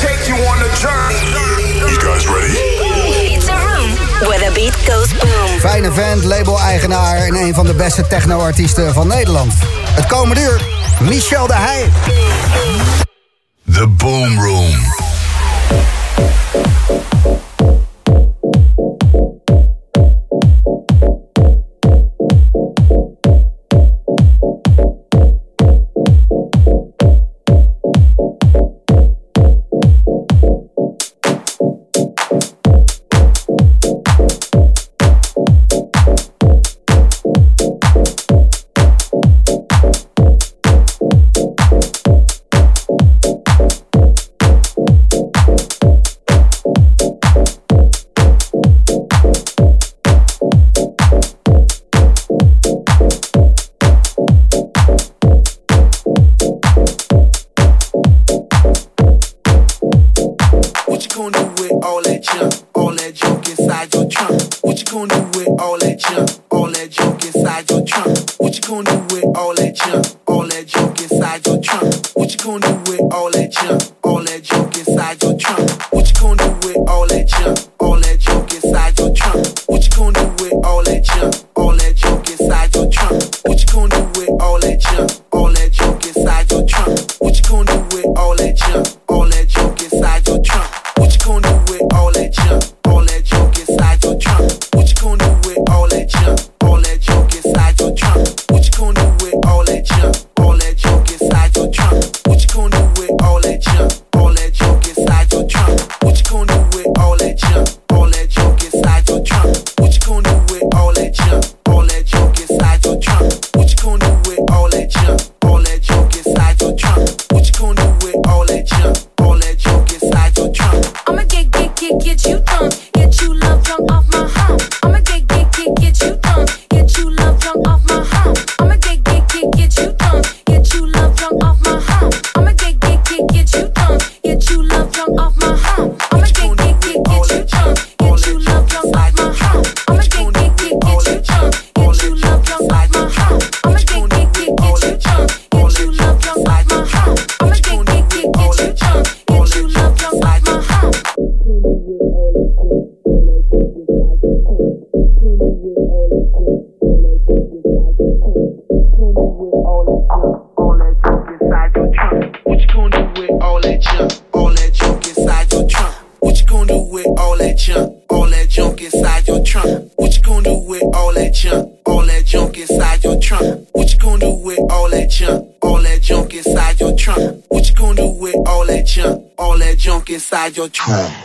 take you on a journey. You guys ready? It's a room where the beat goes boom. Fijne vent, label-eigenaar en een van de beste techno-artiesten van Nederland. Het komende uur, Michel de Heij. The Boom Room. your.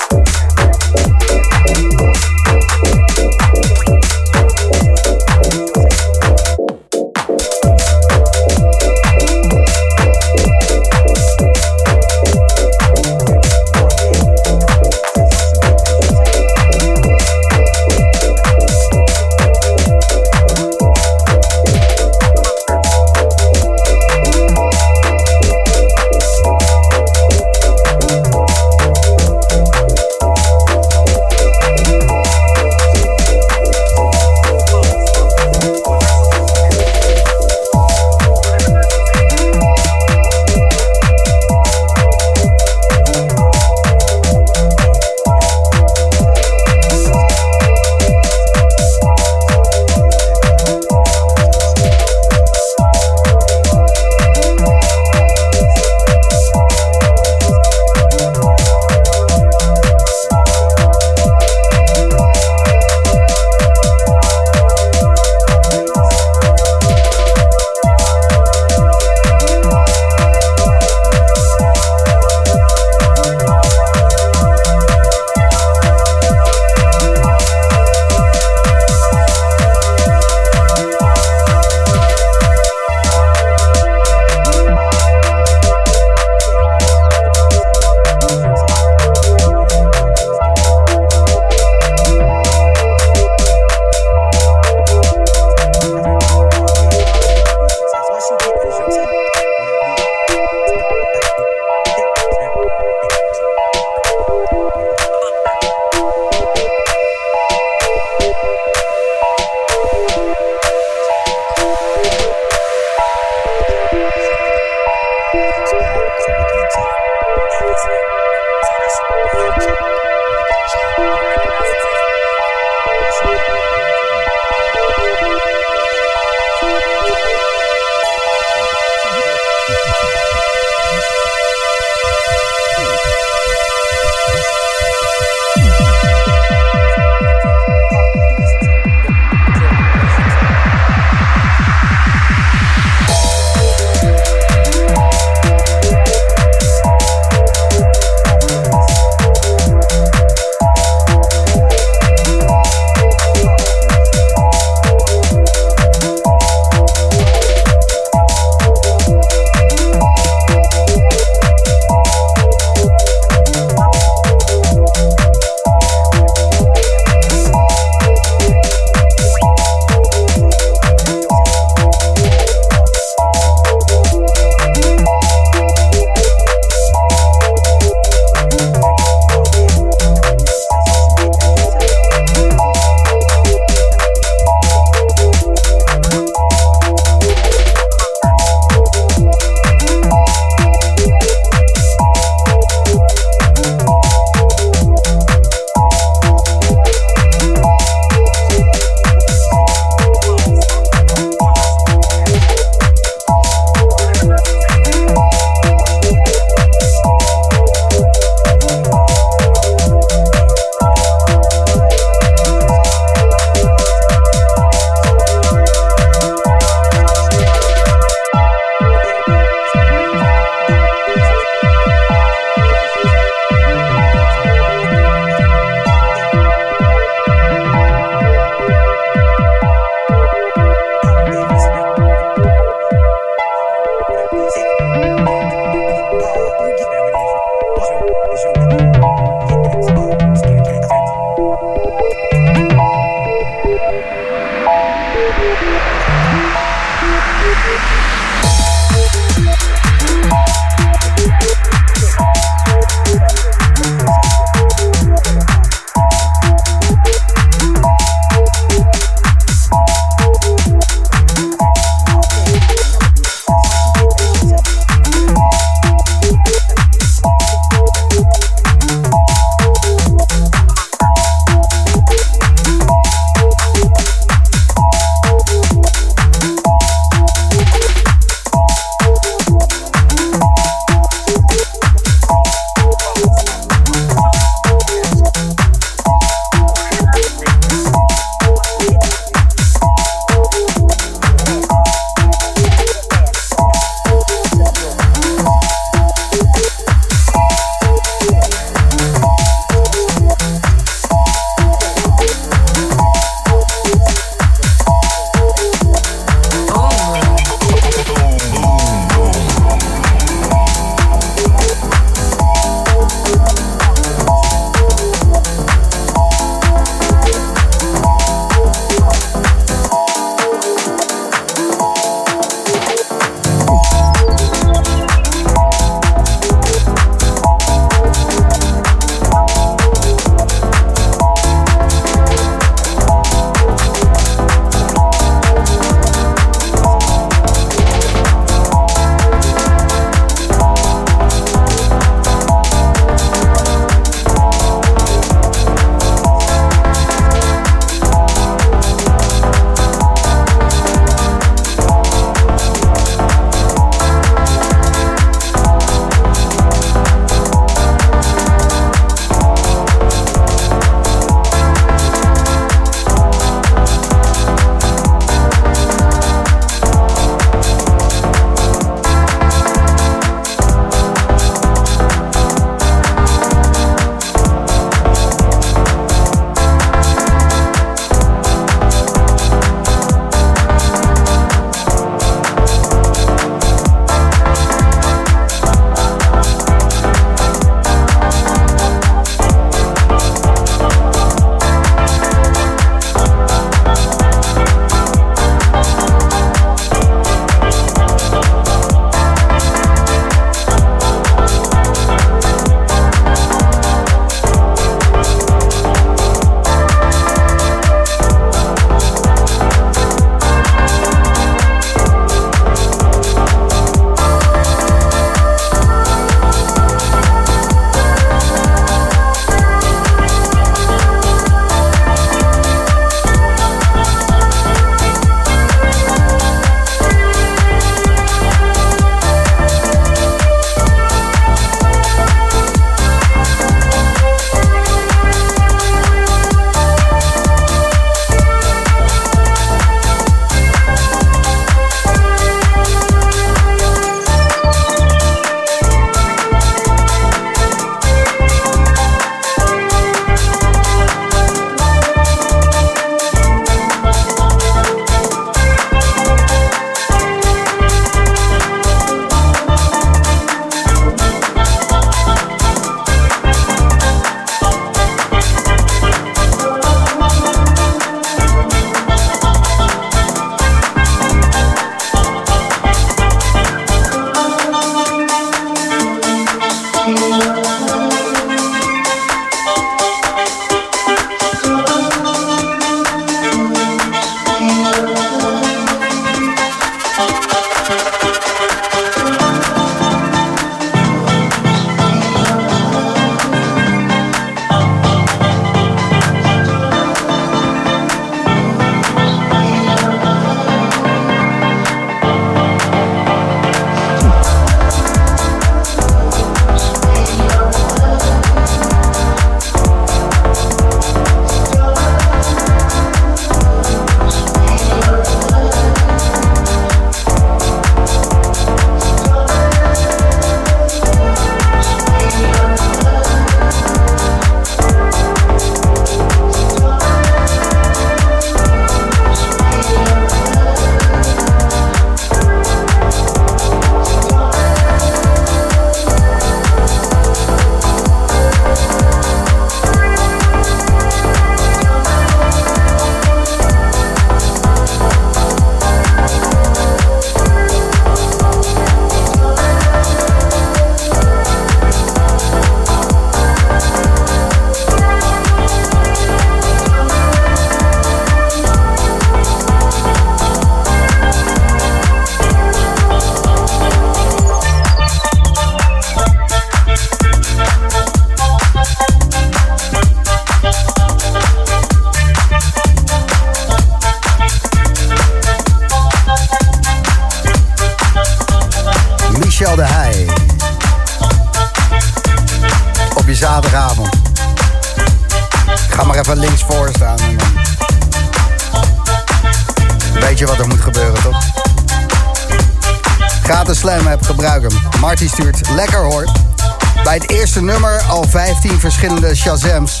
Verschillende Shazams.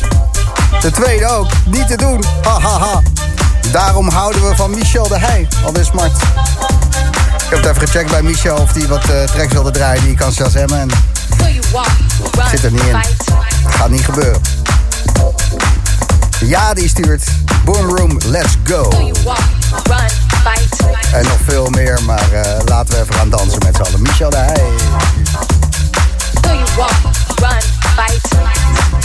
De tweede ook, niet te doen. Hahaha. Daarom houden we van Michel de Heij. Al is smart. Ik heb het even gecheckt bij Michel of hij wat uh, tracks wilde draaien die kan Shazammen. En zit er niet in. Gaat niet gebeuren. Ja, die stuurt. Boom Room, let's go. En nog veel meer, maar uh, laten we even gaan dansen met z'n allen. Michel de Heij. fight.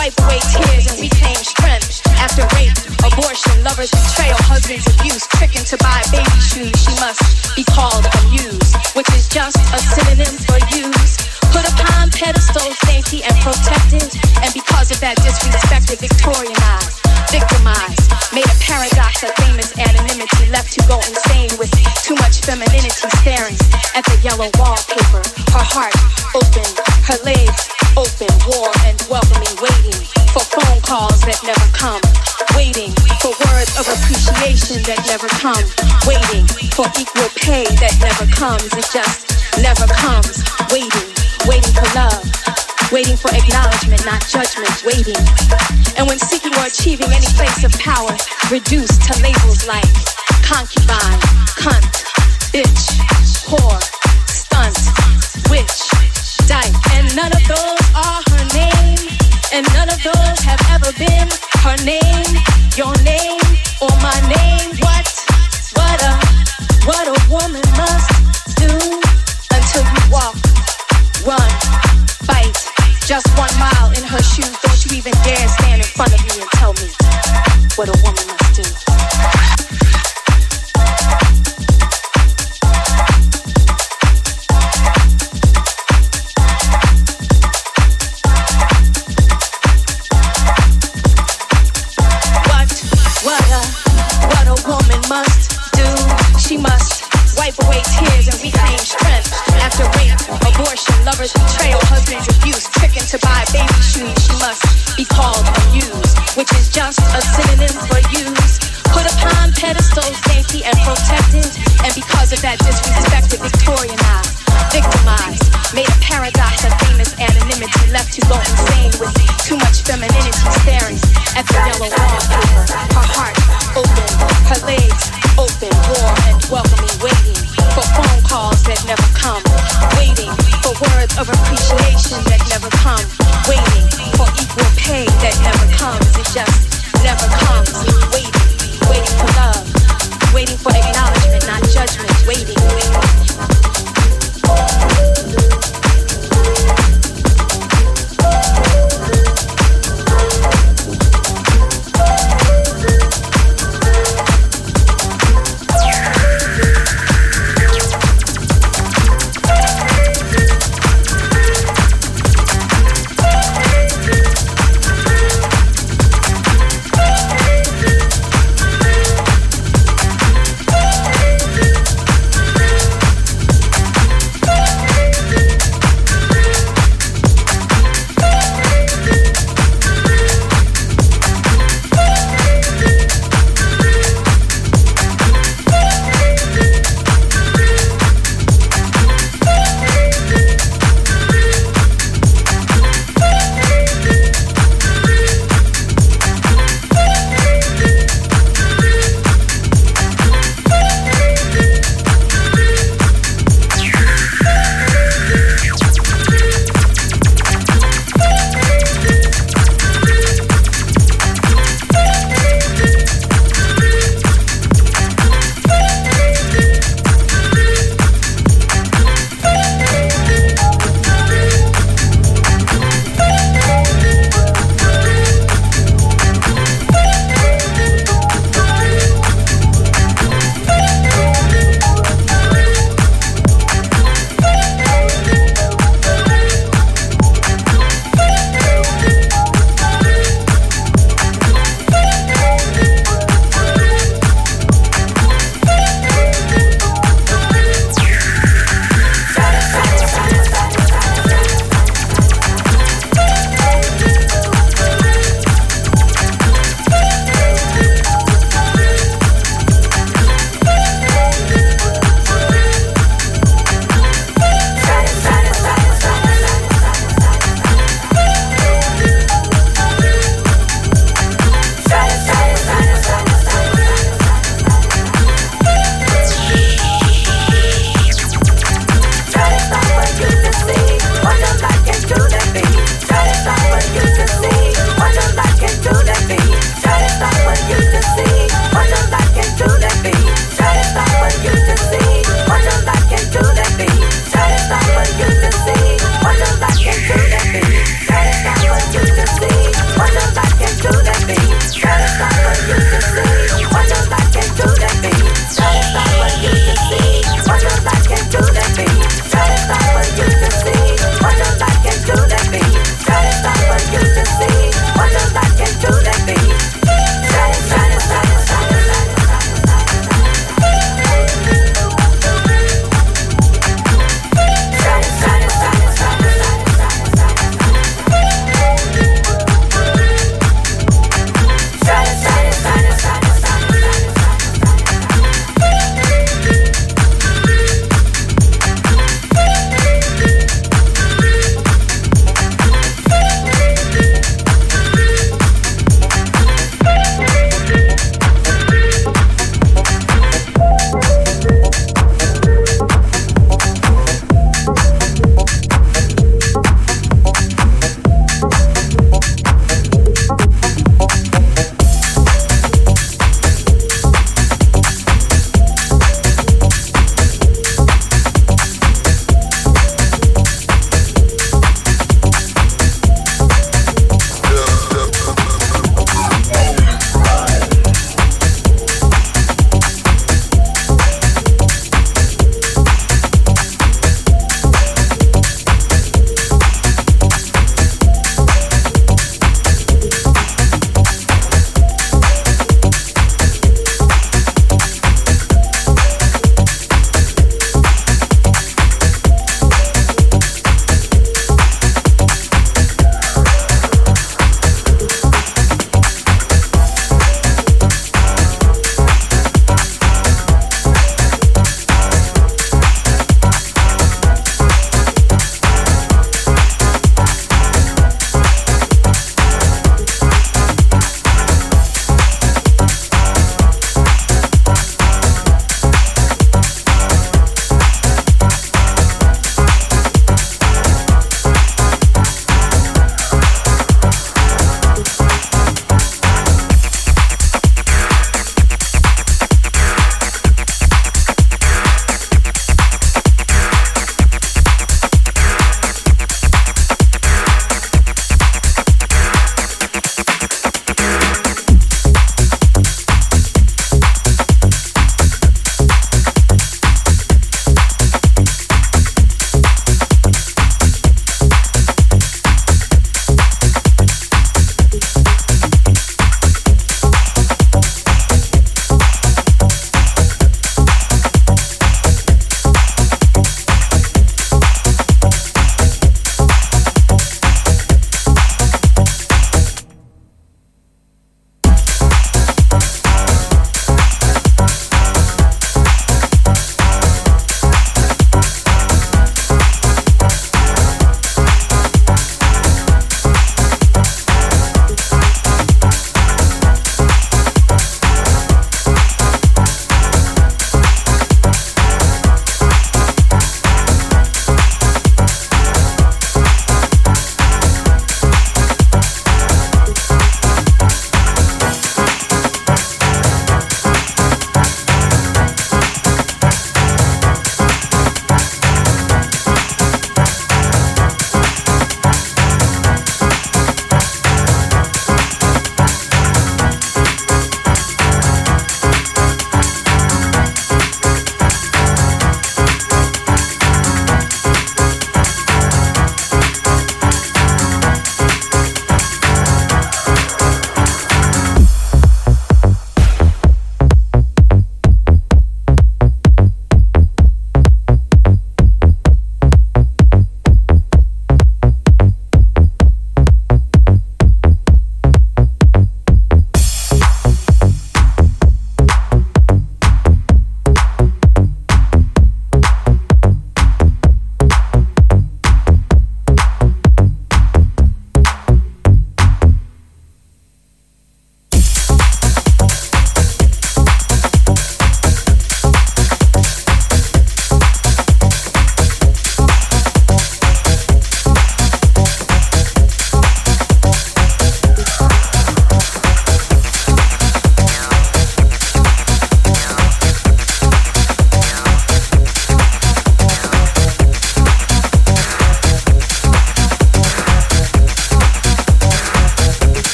Wipe away tears and reclaim strength. After rape, abortion, lovers betrayal, husband's abuse, tricking to buy baby shoes, she must be called a muse, which is just a synonym for use. Put upon pedestals, dainty and protected, and because of that disrespected, Victorianized, victimized, made a paradox of famous anonymity, left to go insane with too much femininity staring at the yellow wallpaper. Her heart open, her legs open, warm and welcoming, that never come, waiting for words of appreciation that never come, waiting for equal pay that never comes. It just never comes, waiting, waiting for love. Waiting for acknowledgement, not judgment, waiting. And when seeking or achieving any place of power, reduced to labels like concubine, cunt, bitch, whore, stunt, witch, dyke. And none of those are her name. And none of those have ever been her name, your name, or my name. What, what a, what a woman must do until you walk, run, fight. Just one mile in her shoes. Don't you even dare stand in front of me and tell me what a woman must do. Lovers betrayal, husband's abuse, tricking to buy baby shoes. She must be called a muse, which is just a synonym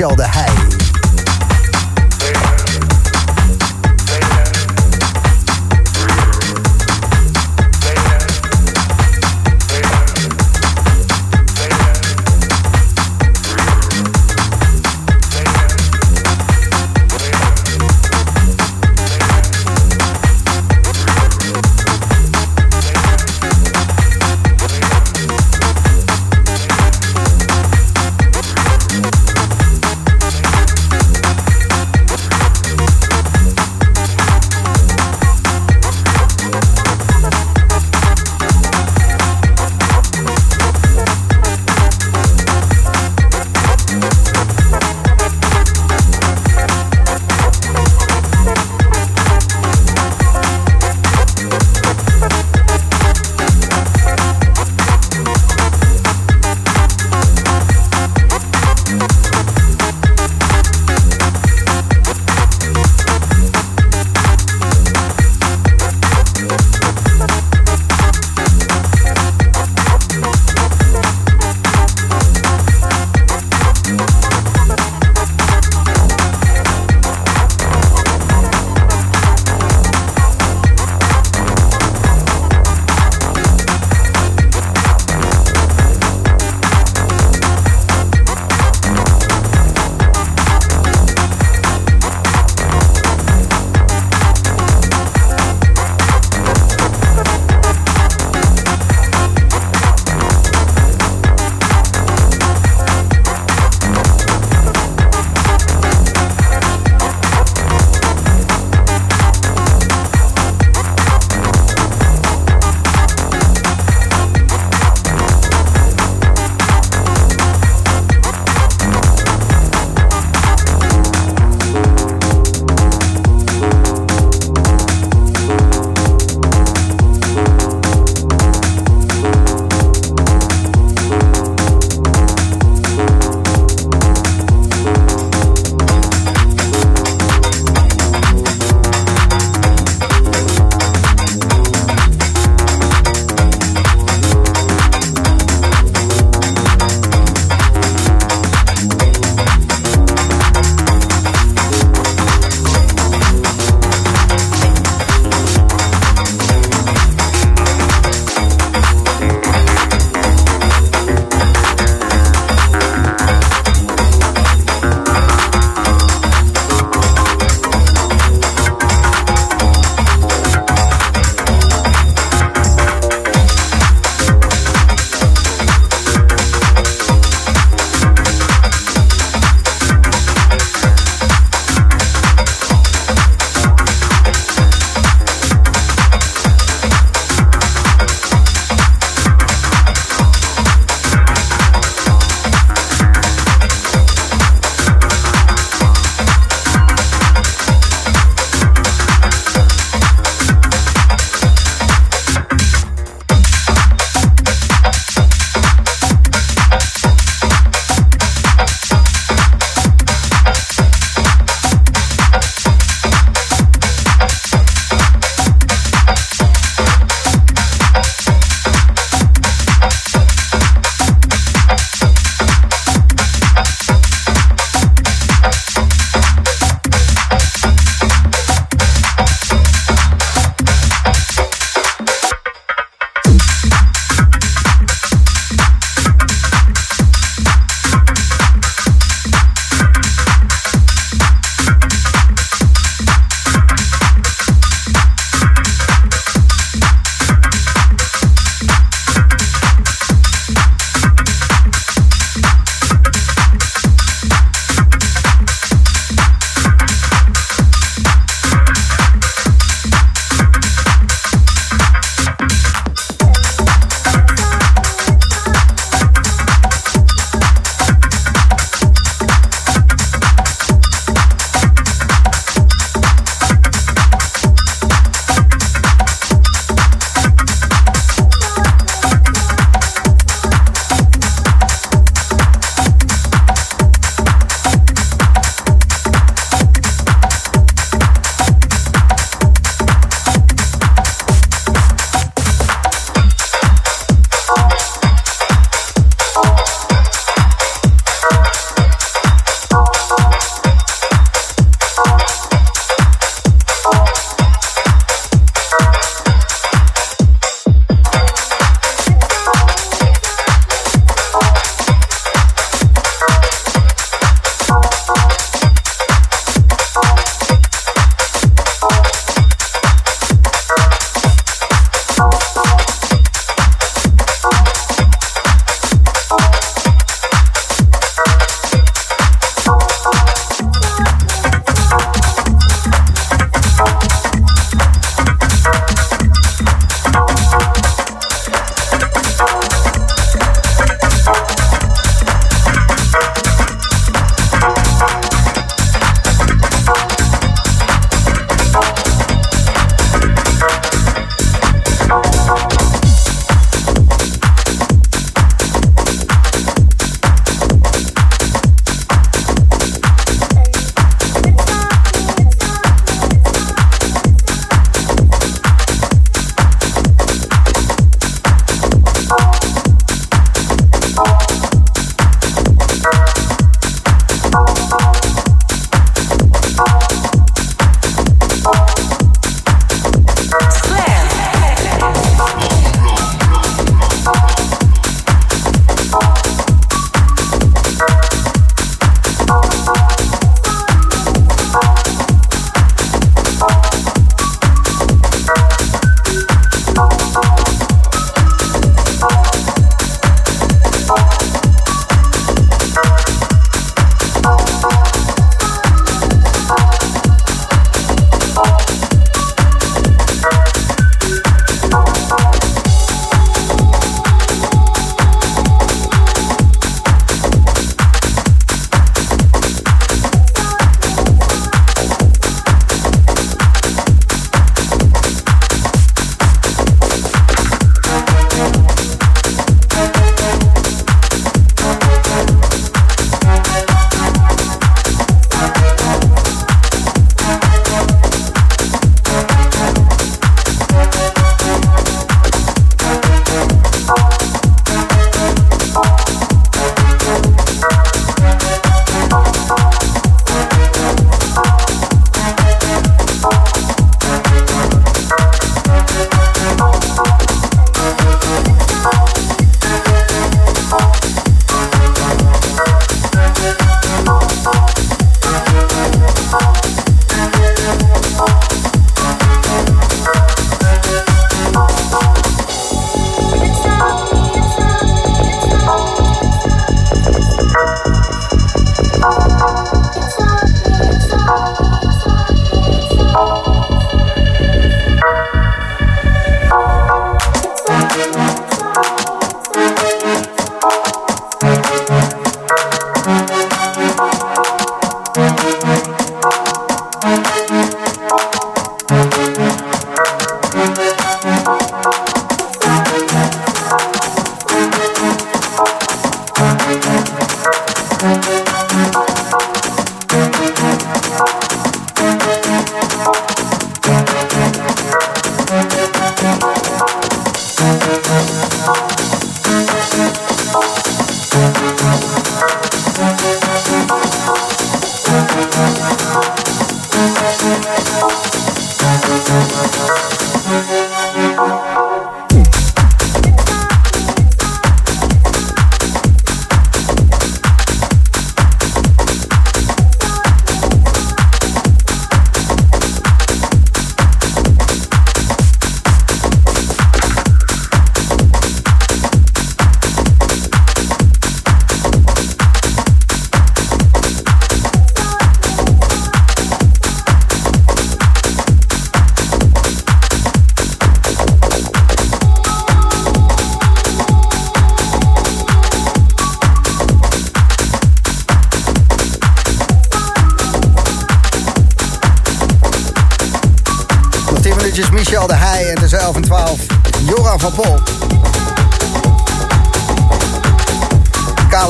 de mix Michel de Heij.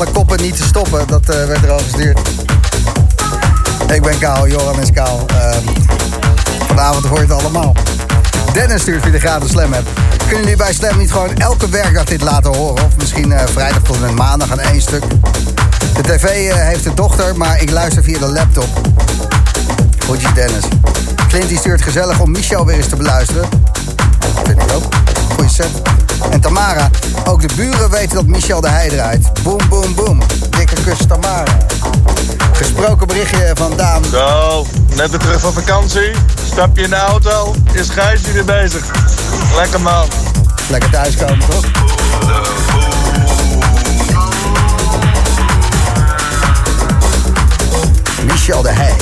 Kale koppen niet te stoppen, dat eh, werd er al gestuurd. Ik ben Kaal, Joran is Kaal. Vanavond hoor je het allemaal. Dennis stuurt via de gratis Slam app. Kunnen jullie bij Slam niet gewoon elke werkdag dit laten horen? Of misschien eh, vrijdag tot en met maandag aan één stuk? De tv eh, heeft een dochter, maar ik luister via de laptop. Goedje Dennis. Clint die stuurt gezellig om Michel weer eens te beluisteren. Vind ik ook. Goeie set. En Tamara, ook de buren weten dat Michel de Heij draait. Boom, boom, boom. Dikke kus Tamara. Gesproken berichtje van Daan. Zo, net weer terug van vakantie. Stap je in de auto, is Gijsje weer bezig. Lekker man. Lekker thuiskomen, toch? Michel de Heij.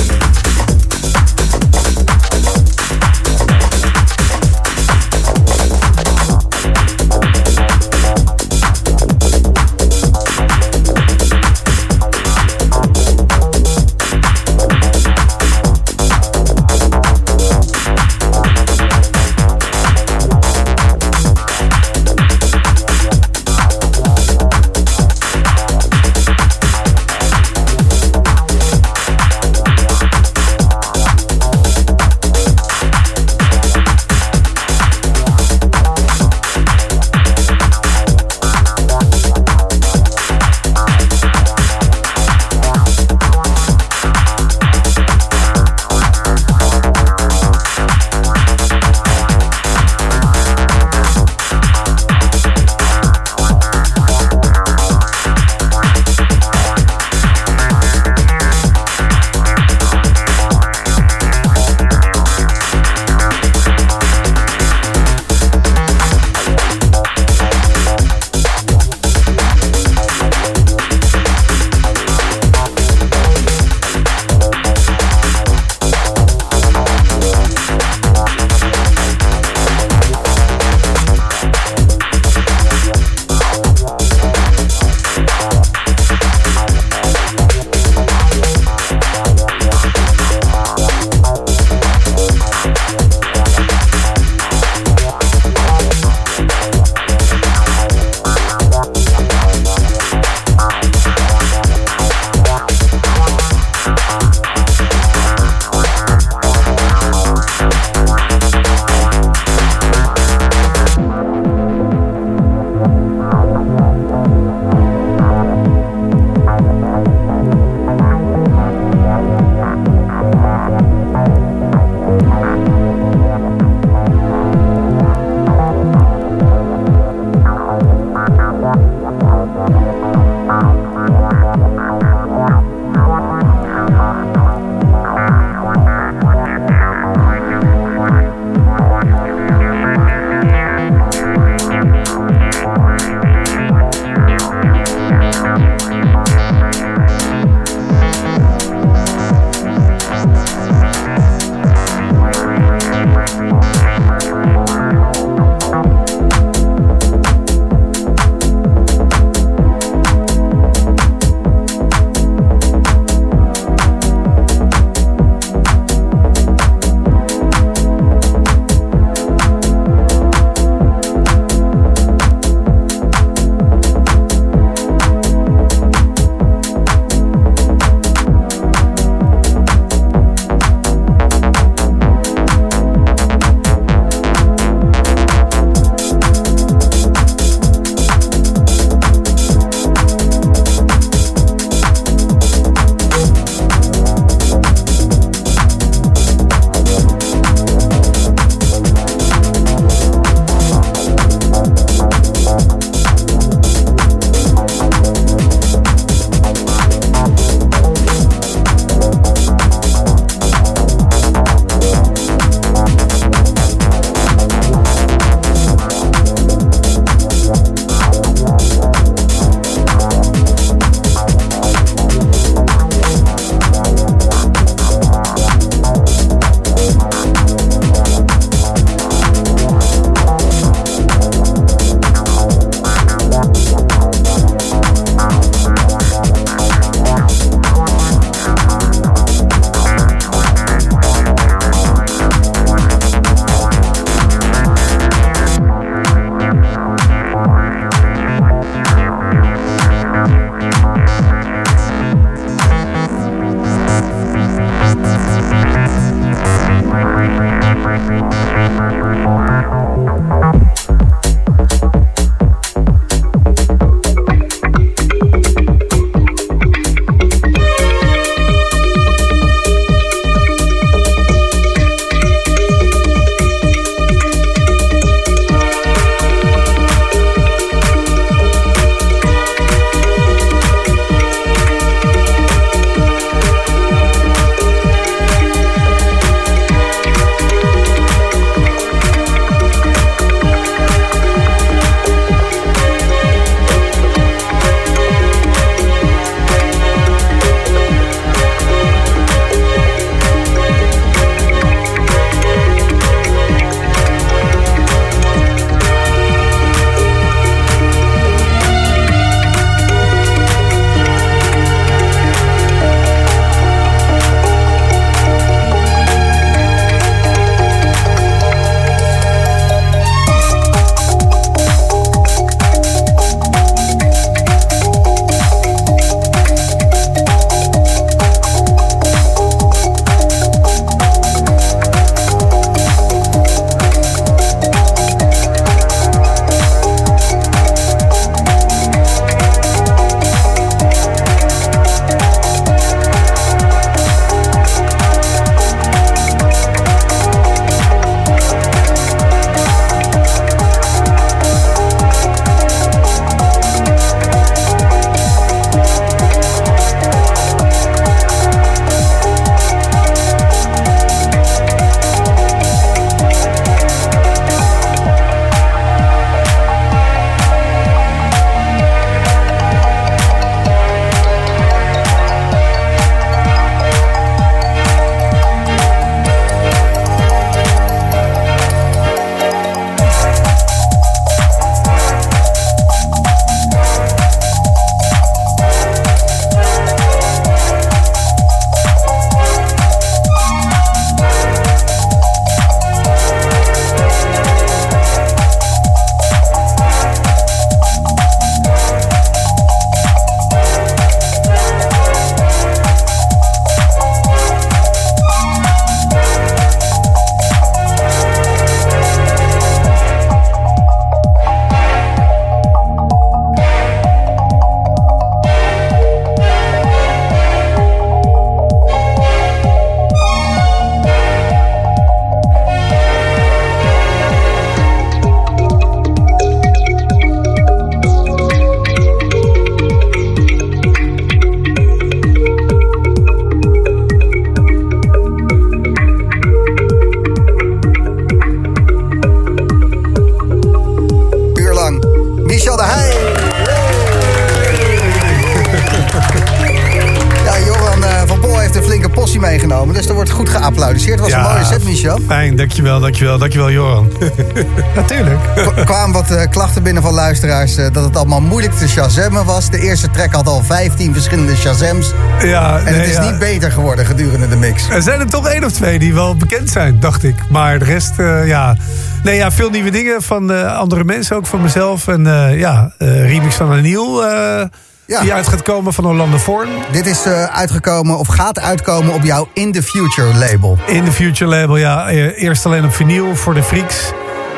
Michel. Fijn, dankjewel, dankjewel, dankjewel Joran. Natuurlijk. Er kwamen wat eh, klachten binnen van luisteraars eh, dat het allemaal moeilijk te shazammen was. De eerste track had al 15 verschillende shazams. Ja, En nee, het is ja. niet beter geworden gedurende de mix. Er zijn er toch één of twee die wel bekend zijn, dacht ik. Maar de rest, eh, ja. Nee, ja, veel nieuwe dingen van eh, andere mensen, ook van mezelf. En eh, ja, eh, remix van Aniel, eh Ja. die uit gaat komen van Orlando Vorn. Dit is eh, uitgekomen of gaat uitkomen op jouw In The Future label. In de Future Label, ja. eh, Eerst alleen op vinyl voor de freaks.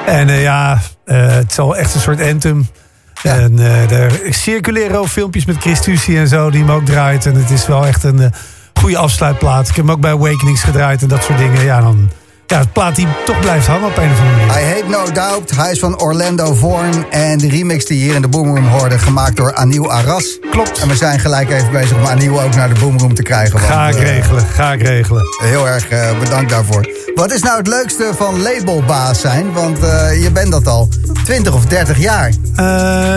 En eh, ja, het is al echt een soort anthem. Ja. En er circuleren ook filmpjes met Chris Tucci en zo, die hem ook draait. En het is wel echt een goede afsluitplaat. Ik heb hem ook bij Awakenings gedraaid en dat soort dingen. Ja, dan... Ja, het plaat die toch blijft hangen op een of andere manier. I Hate No Doubt, hij is van Orlando Vorn. En de remix die je hier in de Boomroom hoorde, gemaakt door Aniel Arras. Klopt. En we zijn gelijk even bezig om Aniel ook naar de Boomroom te krijgen. want, Ga ik eh, regelen, ga ik regelen. Heel erg eh, bedankt daarvoor. Wat is nou het leukste van labelbaas zijn? Want eh, je bent dat al 20 of 30 jaar.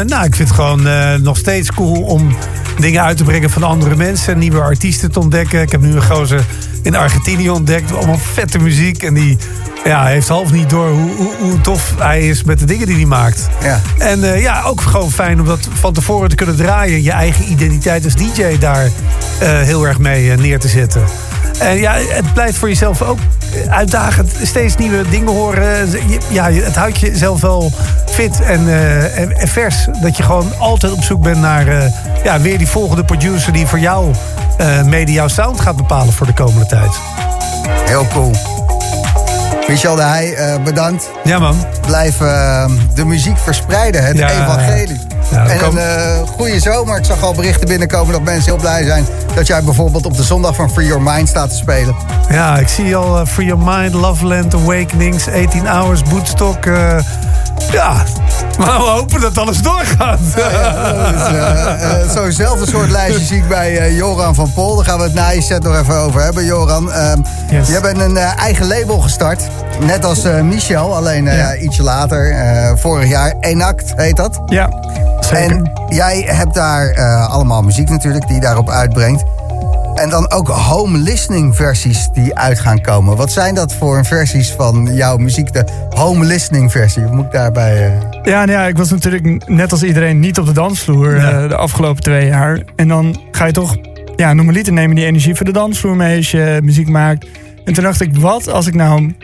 Nou, ik vind het gewoon nog steeds cool om dingen uit te brengen van andere mensen. Nieuwe artiesten te ontdekken. Ik heb nu een gozer in Argentinië ontdekt. Allemaal vette muziek. En die ja, heeft half niet door hoe, hoe, hoe tof hij is met de dingen die hij maakt. Ja. En eh, ja, ook gewoon fijn om dat van tevoren te kunnen draaien. Je eigen identiteit als DJ daar eh, heel erg mee eh, neer te zetten. En ja, het blijft voor jezelf ook uitdagend. Steeds nieuwe dingen horen. Ja, het houdt jezelf wel fit en, en, en vers. Dat je gewoon altijd op zoek bent naar ja, weer die volgende producer... die voor jou mede jouw sound gaat bepalen voor de komende tijd. Heel cool. Michel de Heij, eh, bedankt. Ja man. Blijf eh, de muziek verspreiden, het Ja. evangelie. Ja, en een eh, goede zomer. Ik zag al berichten binnenkomen dat mensen heel blij zijn... dat jij bijvoorbeeld op de zondag van Free Your Mind staat te spelen. Ja, ik zie al Free Your Mind, Loveland, Awakenings, 18 Hours, Bootstock. Ja, maar we hopen dat alles doorgaat. Dus, eh, eh, Zo'nzelfde soort lijstje zie ik bij eh, Joran van Pol. Daar gaan we het na je set nog even over hebben. Joran, ehm Yes. jij bent een eigen label gestart. Net als Michel, alleen Ja. ietsje later. vorig jaar. Enact heet dat. Ja, zeker. En jij hebt daar allemaal muziek natuurlijk die je daarop uitbrengt. En dan ook home listening versies die uit gaan komen. Wat zijn dat voor versies van jouw muziek? De home listening versie. Moet ik daarbij... eh, Ja, nou ja, ik was natuurlijk net als iedereen niet op de dansvloer Ja. eh, de afgelopen twee jaar. En dan ga je toch, ja, normaliter nemen die energie voor de dansvloer mee als je muziek maakt. En toen dacht ik, wat als ik nou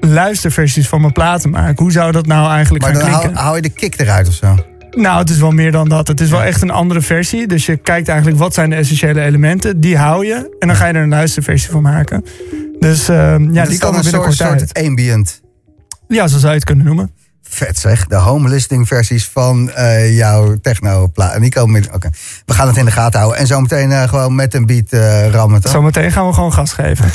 luisterversies van mijn platen maak? Hoe zou dat nou eigenlijk Maar gaan dan hou, klinken? hou je de kick eruit of zo? Nou, het is wel meer dan dat. Het is wel echt een andere versie. Dus je kijkt eigenlijk wat zijn de essentiële elementen. Die hou je. En dan ga je er een luisterversie van maken. Dus eh, ja, die komen een soort, binnenkort uit. soort ambient. Ja, zo zou je het kunnen noemen. Vet zeg, de home listening versies van eh, jouw techno. En die komen met. Oké, we gaan het in de gaten houden. En zometeen eh, gewoon met een beat eh rammen. toch? Zometeen gaan we gewoon gas geven.